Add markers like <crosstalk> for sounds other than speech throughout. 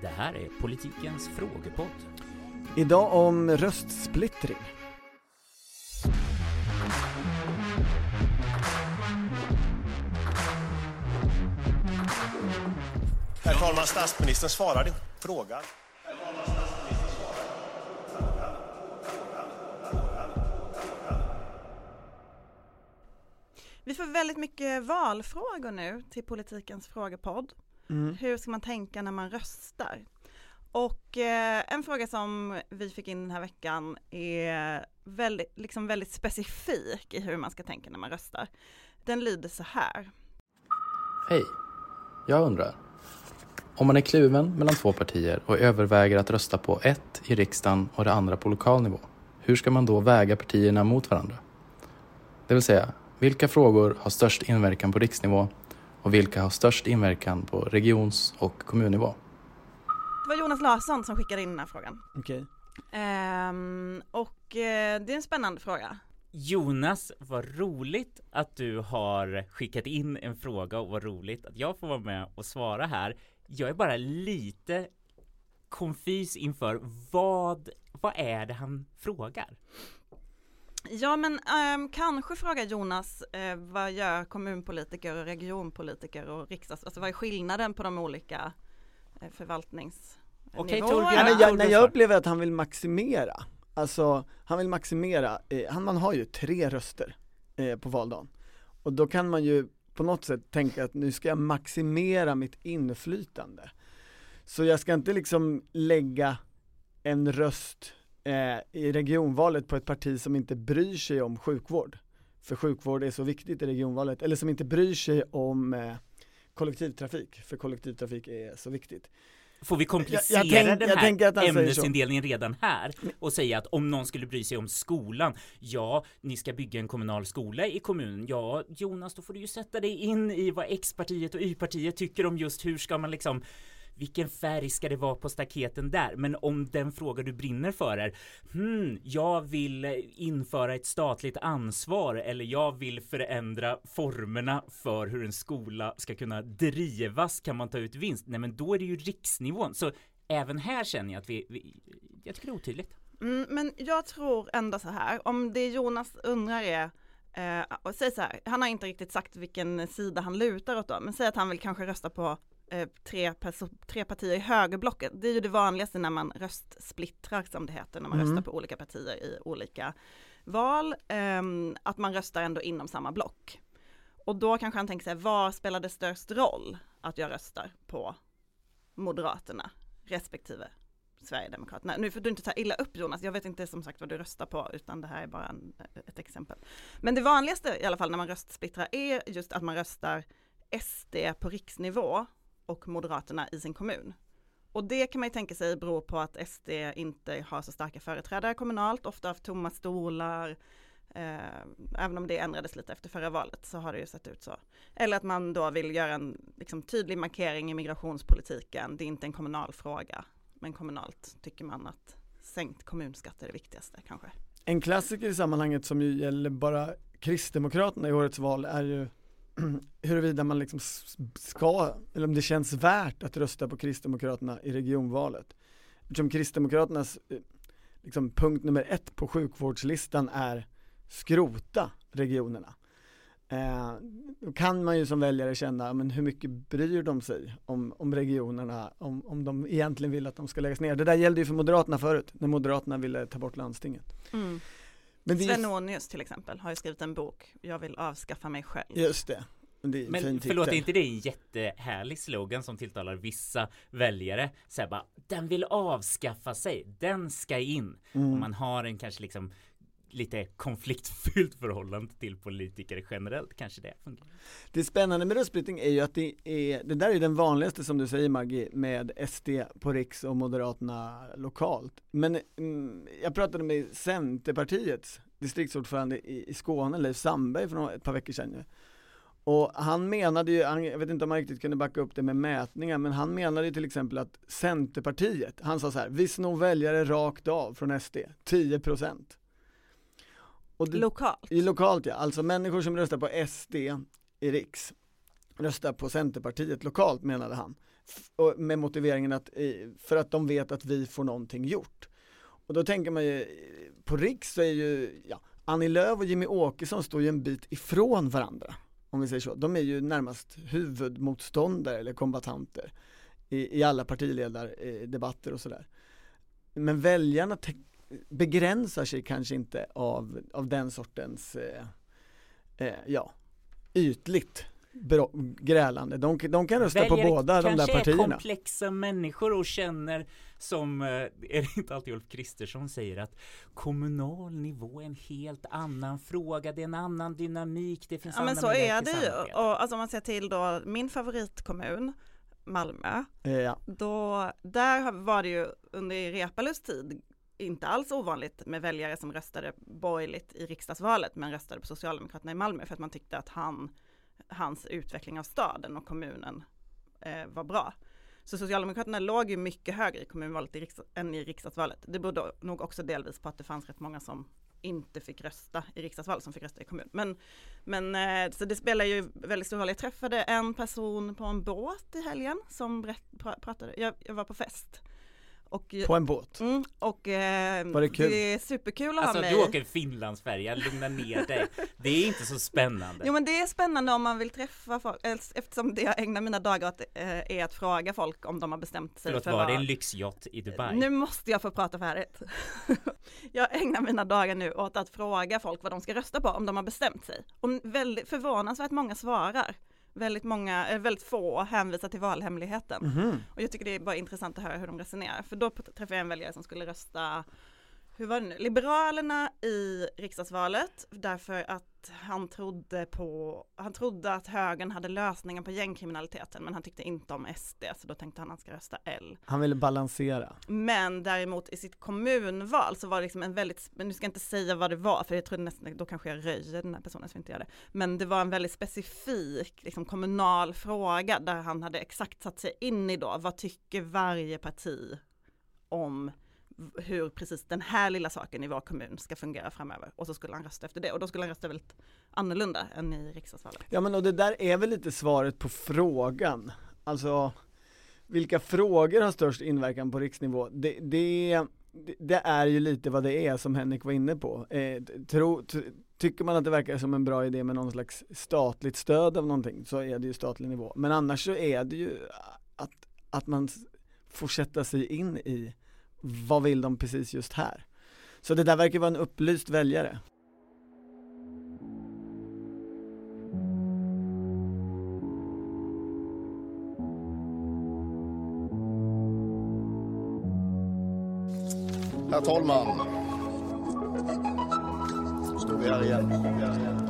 Det här är politikens frågepodd. Idag om röstsplittring. Herr talman, statsministern svarar din fråga. Vi får väldigt mycket valfrågor nu till politikens frågepodd. Mm. Hur ska man tänka när man röstar? Och eh, en fråga som vi fick in den här veckan är väldigt, liksom väldigt specifik i hur man ska tänka när man röstar. Den lyder så här. Hej! Jag undrar. Om man är kluven mellan två partier och överväger att rösta på ett i riksdagen och det andra på lokal nivå, hur ska man då väga partierna mot varandra? Det vill säga, vilka frågor har störst inverkan på riksnivå och vilka har störst inverkan på regions och kommunnivå? Det var Jonas Larsson som skickade in den här frågan. Okej. Ehm, och eh, det är en spännande fråga. Jonas, vad roligt att du har skickat in en fråga och vad roligt att jag får vara med och svara här. Jag är bara lite konfys inför vad, vad är det han frågar? Ja men ehm, kanske frågar Jonas eh, vad gör kommunpolitiker och regionpolitiker och riksdags, alltså vad är skillnaden på de olika eh, förvaltnings Okej? Torbjörn. Ja, jag, jag upplever att han vill maximera, alltså han vill maximera, eh, han, man har ju tre röster eh, på valdagen. Och då kan man ju på något sätt tänka att nu ska jag maximera mitt inflytande. Så jag ska inte liksom lägga en röst eh, i regionvalet på ett parti som inte bryr sig om sjukvård. För sjukvård är så viktigt i regionvalet, eller som inte bryr sig om eh, kollektivtrafik, för kollektivtrafik är så viktigt. Får vi komplicera Jag- jag tänk- den här ämnesindelningen redan här och säga att om någon skulle bry sig om skolan, ja, ni ska bygga en kommunal skola i kommunen. Ja, Jonas, då får du ju sätta dig in i vad X-partiet och Y-partiet tycker om just hur ska man liksom vilken färg ska det vara på staketen där? Men om den fråga du brinner för är hmm, jag vill införa ett statligt ansvar eller jag vill förändra formerna för hur en skola ska kunna drivas, kan man ta ut vinst? Nej, men då är det ju riksnivån. Så även här känner jag att vi, vi jag tycker det är otydligt. Mm, men jag tror ändå så här, om det Jonas undrar är Eh, och säg så här, han har inte riktigt sagt vilken sida han lutar åt då, men säg att han vill kanske rösta på tre, perso- tre partier i högerblocket. Det är ju det vanligaste när man röstsplittrar som det heter, när man Mm. röstar på olika partier i olika val, ehm, att man röstar ändå inom samma block. Och då kanske han tänker sig, var spelar det störst roll att jag röstar på Moderaterna respektive Sverigedemokraterna. Nu får du inte ta illa upp Jonas, jag vet inte som sagt vad du röstar på utan det här är bara en, ett exempel. Men det vanligaste i alla fall när man röstsplittrar är just att man röstar SD på riksnivå och Moderaterna i sin kommun. Och det kan man ju tänka sig beror på att SD inte har så starka företrädare kommunalt, ofta har tomma stolar, eh, även om det ändrades lite efter förra valet så har det ju sett ut så. Eller att man då vill göra en liksom, tydlig markering i migrationspolitiken, det är inte en kommunal fråga, men kommunalt tycker man att sänkt kommunskatt är det viktigaste kanske. En klassiker i sammanhanget som ju gäller bara Kristdemokraterna i årets val är ju <clears throat> huruvida man liksom ska, eller om det känns värt att rösta på Kristdemokraterna i regionvalet. Eftersom Kristdemokraternas eh, liksom punkt nummer ett på sjukvårdslistan är skrota regionerna. Eh, då kan man ju som väljare känna, men hur mycket bryr de sig om, om regionerna, om, om de egentligen vill att de ska läggas ner. Det där gällde ju för Moderaterna förut, när Moderaterna ville ta bort landstinget. Mm. Men det är Sven Ånius till exempel har ju skrivit en bok, Jag vill avskaffa mig själv. Just det. Och Det är en fin Men titel. förlåt, är inte det en jättehärlig slogan som tilltalar vissa väljare? Så här bara, den vill avskaffa sig, den ska in. Mm. Om man har en kanske liksom lite konfliktfyllt förhållande till politiker generellt kanske det fungerar. Det spännande med röstbrytning är ju att det är, det där är den vanligaste som du säger Maggie, med SD på riks och Moderaterna lokalt. Men mm, jag pratade med Centerpartiets distriktsordförande i, i Skåne, Leif Sandberg, för några- ett par veckor sedan. Och han menade ju, han, jag vet inte om han riktigt kunde backa upp det med mätningar, men han menade ju till exempel att Centerpartiet, han sa så här, vi snor väljare rakt av från SD, 10% det, Lokalt. i lokalt ja, alltså människor som röstar på SD i riks rösta på Centerpartiet lokalt menade han. F- och med motiveringen att, eh, för att de vet att vi får någonting gjort. Och då tänker man ju, eh, på riks så är ju, ja, Annie Lööf och Jimmy Åkesson står ju en bit ifrån varandra. Om vi säger så. De är ju närmast huvudmotståndare eller kombatanter i, i alla partiledardebatter och sådär. Men väljarna begränsar sig kanske inte av, av den sortens, eh, eh, ja, ytligt bra, grälande. De, de kan rösta på Väljer båda de där kanske är partierna. komplexa människor och känner som, eh, är det inte alltid Ulf Kristersson säger att kommunal nivå är en helt annan fråga, det är en annan dynamik, det finns Ja men så är det ju. Och alltså om man ser till då min favoritkommun, Malmö, Eh, ja. då, där var det ju under Repalus tid inte alls ovanligt med väljare som röstade borgerligt i riksdagsvalet men röstade på Socialdemokraterna i Malmö för att man tyckte att han, hans utveckling av staden och kommunen eh, var bra. Så Socialdemokraterna låg ju mycket högre i kommunvalet i riksdag, än i riksdagsvalet. Det berodde nog också delvis på att det fanns rätt många som inte fick rösta i riksdagsval, som fick rösta i kommun. Men, men eh, så det spelar ju väldigt stor roll. Jag träffade en person på en båt i helgen som berätt, pratade, jag, jag var på fest. Och, På en båt. mm, och eh, Var det kul? är superkul att Alltså ha mig. du åker Finlandsfärja, lugna ner dig. Det är inte så spännande. Jo men det är spännande om man vill träffa folk, eftersom det jag ägnar mina dagar åt eh, är att fråga folk om de har bestämt sig Förlåt, för var det en lyxyacht i Dubai? Nu måste jag få prata färdigt. <laughs> jag ägnar mina dagar nu åt att fråga folk vad de ska rösta på om de har bestämt sig. Och väldigt förvånansvärt många svarar. Väldigt många, eh, väldigt få hänvisar till valhemligheten. Mhm. Och jag tycker det är bara intressant att höra hur de resonerar. För då träffade jag en väljare som skulle rösta hur var det nu? Liberalerna i riksdagsvalet därför att han trodde på, han trodde att högern hade lösningen på gängkriminaliteten men han tyckte inte om SD så då tänkte han att han ska rösta L. Han ville balansera. Men däremot i sitt kommunval så var det liksom en väldigt, men nu ska jag inte säga vad det var för jag tror nästan, då kanske jag röjer den här personen så inte gör det. Men det var en väldigt specifik liksom, kommunal fråga där han hade exakt satt sig in i då, vad tycker varje parti om hur precis den här lilla saken i vår kommun ska fungera framöver. Och så skulle han rösta efter det och då skulle han rösta väldigt annorlunda än i riksdagsvalet. Ja men och det där är väl lite svaret på frågan. Alltså, vilka frågor har störst inverkan på riksnivå? Det, det, det är ju lite vad det är som Henrik var inne på. Eh, tro, tycker man att det verkar som en bra idé med någon slags statligt stöd av någonting så är det ju statlig nivå. Men annars så är det ju att, att man får sätta sig in i vad vill de precis just här? Så det där verkar vara en upplyst väljare. Herr talman. Så står vi här igen.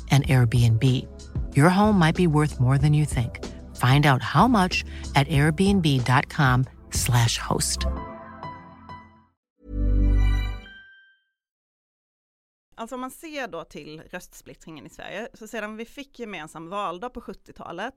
and Airbnb. Your home might be worth more than you think. Find out how much at airbnb.com/slash host. Alltså om man ser då till röstsplittringen i Sverige, så sedan vi fick gemensam valdag på 70-talet,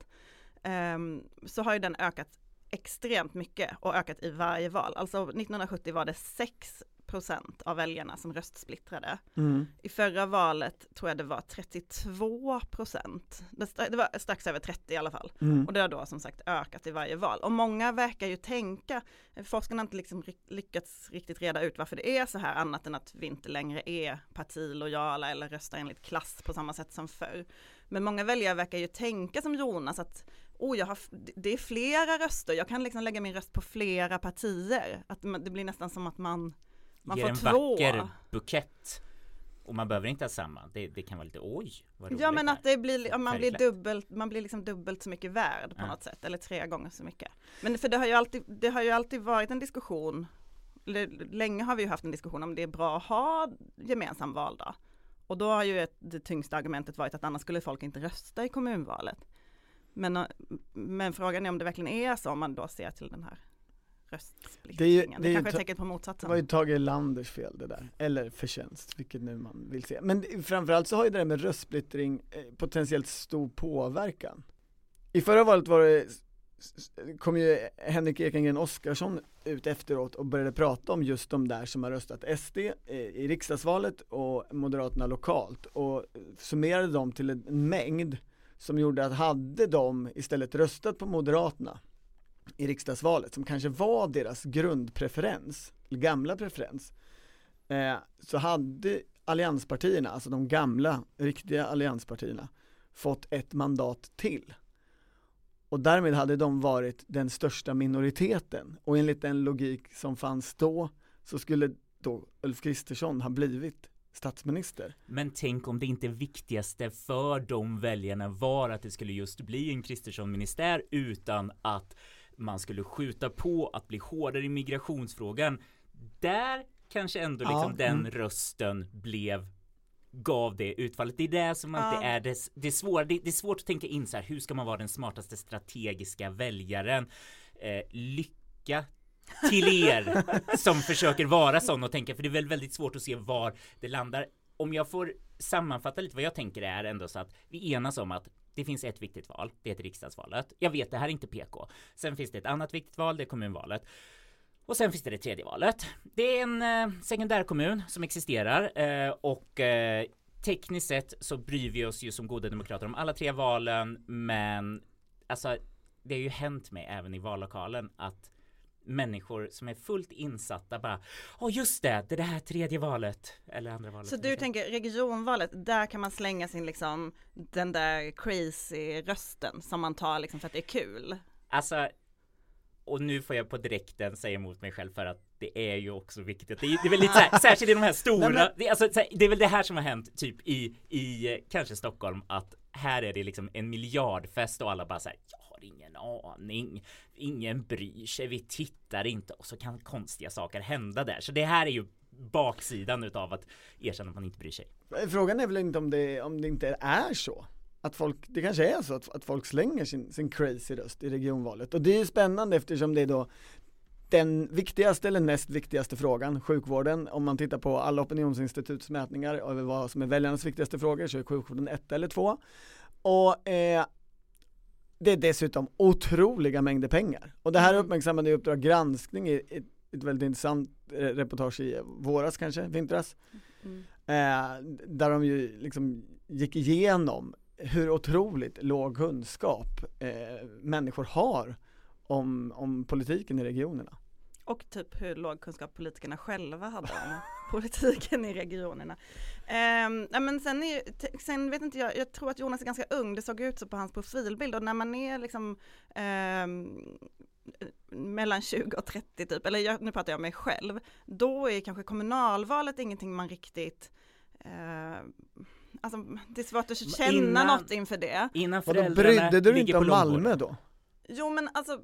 um, ehm, så har ju den ökat extremt mycket och ökat i varje val. Alltså 1970 var det sex procent av väljarna som röstsplittrade. Mm. I förra valet tror jag det var 32 procent. Det, var strax över 30 i alla fall. Mm. Och det har då som sagt ökat i varje val. Och många verkar ju tänka, forskarna har inte liksom lyckats riktigt reda ut varför det är så här annat än att vi inte längre är partilojala eller röstar enligt klass på samma sätt som förr. Men många väljare verkar ju tänka som Jonas att oh, jag har, det är flera röster, jag kan liksom lägga min röst på flera partier. Att det blir nästan som att man, man Ger får en två. vacker bukett. Och man behöver inte ha samma. Det, det kan vara lite oj, vad roligt Ja men att det blir, ja, man blir dubbelt, man blir liksom dubbelt så mycket värd på Ja. något sätt, eller tre gånger så mycket. Men för det har ju alltid, det har ju alltid varit en diskussion länge har vi ju haft en diskussion om det är bra att ha gemensam valdag. Och då har ju ett, det tyngsta argumentet varit att annars skulle folk inte rösta i kommunvalet. Men, men frågan är om det verkligen är så om man då ser till den här röstsplittringen. Det, är ju, det, det kanske är ett tecken på motsatsen. Det var ju Tage Erlanders fel det där, eller förtjänst, vilket nu man vill se. Men framförallt så har ju det där med röstsplittring eh, potentiellt stor påverkan. I förra valet var det kom ju Henrik Ekengren Oskarsson ut efteråt och började prata om just de där som har röstat SD i riksdagsvalet och Moderaterna lokalt och summerade dem till en mängd som gjorde att hade de istället röstat på Moderaterna i riksdagsvalet som kanske var deras grundpreferens, gamla preferens, eh, så hade allianspartierna, alltså de gamla riktiga allianspartierna, fått ett mandat till. Och därmed hade de varit den största minoriteten och enligt den logik som fanns då så skulle då Ulf Kristersson ha blivit statsminister. Men tänk om det inte viktigaste för de väljarna var att det skulle just bli en Kristersson-ministär utan att man skulle skjuta på att bli hårdare i migrationsfrågan. Där kanske ändå liksom ja, den mm. rösten blev gav det utfallet. Det är det som alltid ja. är det, det, är svåra, det, det, är svårt att tänka in så här, hur ska man vara den smartaste strategiska väljaren? Eh, lycka till er <laughs> som försöker vara sån och tänka, för det är väl väldigt svårt att se var det landar. Om jag får sammanfatta lite vad jag tänker är ändå så att vi enas om att det finns ett viktigt val, det är riksdagsvalet. Jag vet, det här är inte PK. Sen finns det ett annat viktigt val, det är kommunvalet. Och sen finns det det tredje valet. Det är en eh, sekundärkommun som existerar eh, och eh, tekniskt sett så bryr vi oss ju som goda demokrater om alla tre valen men alltså det har ju hänt mig även i vallokalen att människor som är fullt insatta bara Åh just det, det är det här tredje valet eller andra valet. Så du tänker regionvalet, där kan man slänga sin liksom den där crazy rösten som man tar liksom för att det är kul? Alltså och nu får jag på direkten säga emot mig själv för att det är ju också viktigt. Det är, det är väl lite här, <laughs> särskilt i de här stora, Nej, det, alltså, det är väl det här som har hänt typ i, i kanske Stockholm att här är det liksom en miljardfest och alla bara så här, har ingen aning, ingen bryr sig, vi tittar inte och så kan konstiga saker hända där. Så det här är ju baksidan utav att erkänna att man inte bryr sig. Frågan är väl inte om det, om det inte är så att folk, det kanske är så att, att folk slänger sin, sin crazy röst i regionvalet och det är ju spännande eftersom det är då den viktigaste eller näst viktigaste frågan, sjukvården, om man tittar på alla opinionsinstituts mätningar över vad som är väljarnas viktigaste frågor så är sjukvården ett eller två. Och eh, det är dessutom otroliga mängder pengar. Och det här mm. uppmärksammade Uppdrag granskning i ett, ett väldigt intressant reportage i våras kanske, vintras. Mm. Eh, där de ju liksom gick igenom hur otroligt låg kunskap eh, människor har om, om politiken i regionerna. Och typ hur låg kunskap politikerna själva hade om <laughs> politiken i regionerna. Eh, men sen, är, sen vet inte jag, jag tror att Jonas är ganska ung, det såg ut så på hans profilbild och när man är liksom eh, mellan 20 och 30 typ, eller jag, nu pratar jag om mig själv, då är kanske kommunalvalet ingenting man riktigt eh, alltså det är svårt att känna innan, något inför det. Innan föräldrarna Brydde du dig inte om Malmö då? Jo men alltså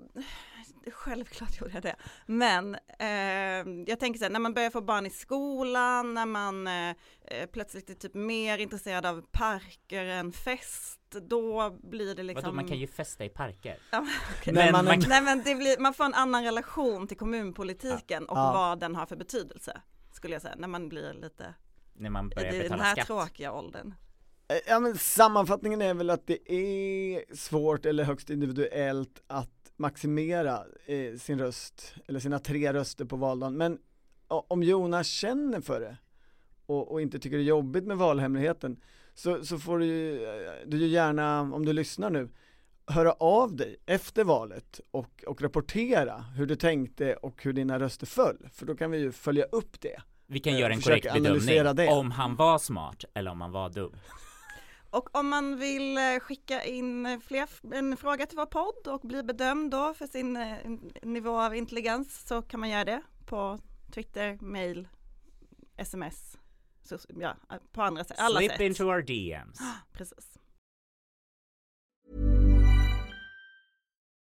Självklart gjorde jag det. Men eh, jag tänker så här, när man börjar få barn i skolan, när man eh, eh plötsligt är typ mer intresserad av parker än fest, då blir det liksom Vadå, man kan ju festa i parker? Ja, okay. men, man, man, Nej men det blir, man får en annan relation till kommunpolitiken ja. och ja. vad den har för betydelse, skulle jag säga, när man blir lite när man börjar betala skatt. I den här skatt. tråkiga åldern. Eh, ja men sammanfattningen är väl att det är svårt eller högst individuellt att maximera eh, sin röst, eller sina tre röster på valdagen. Men om Jonas känner för det och, och, inte tycker det är jobbigt med valhemligheten så, så får du ju, eh, du ju gärna, om du lyssnar nu, höra av dig efter valet och, och rapportera hur du tänkte och hur dina röster föll, för då kan vi ju följa upp det vi kan göra en korrekt bedömning det. om han var smart eller om han var dum. Och om man vill eh, skicka in fler, en fråga till vår podd och bli bedömd då för sin eh, nivå av intelligens så kan man göra det på Twitter, mail, sms, så, ja, på andra sätt. Alla Slip sätt. into our DMs. <gasps> Precis.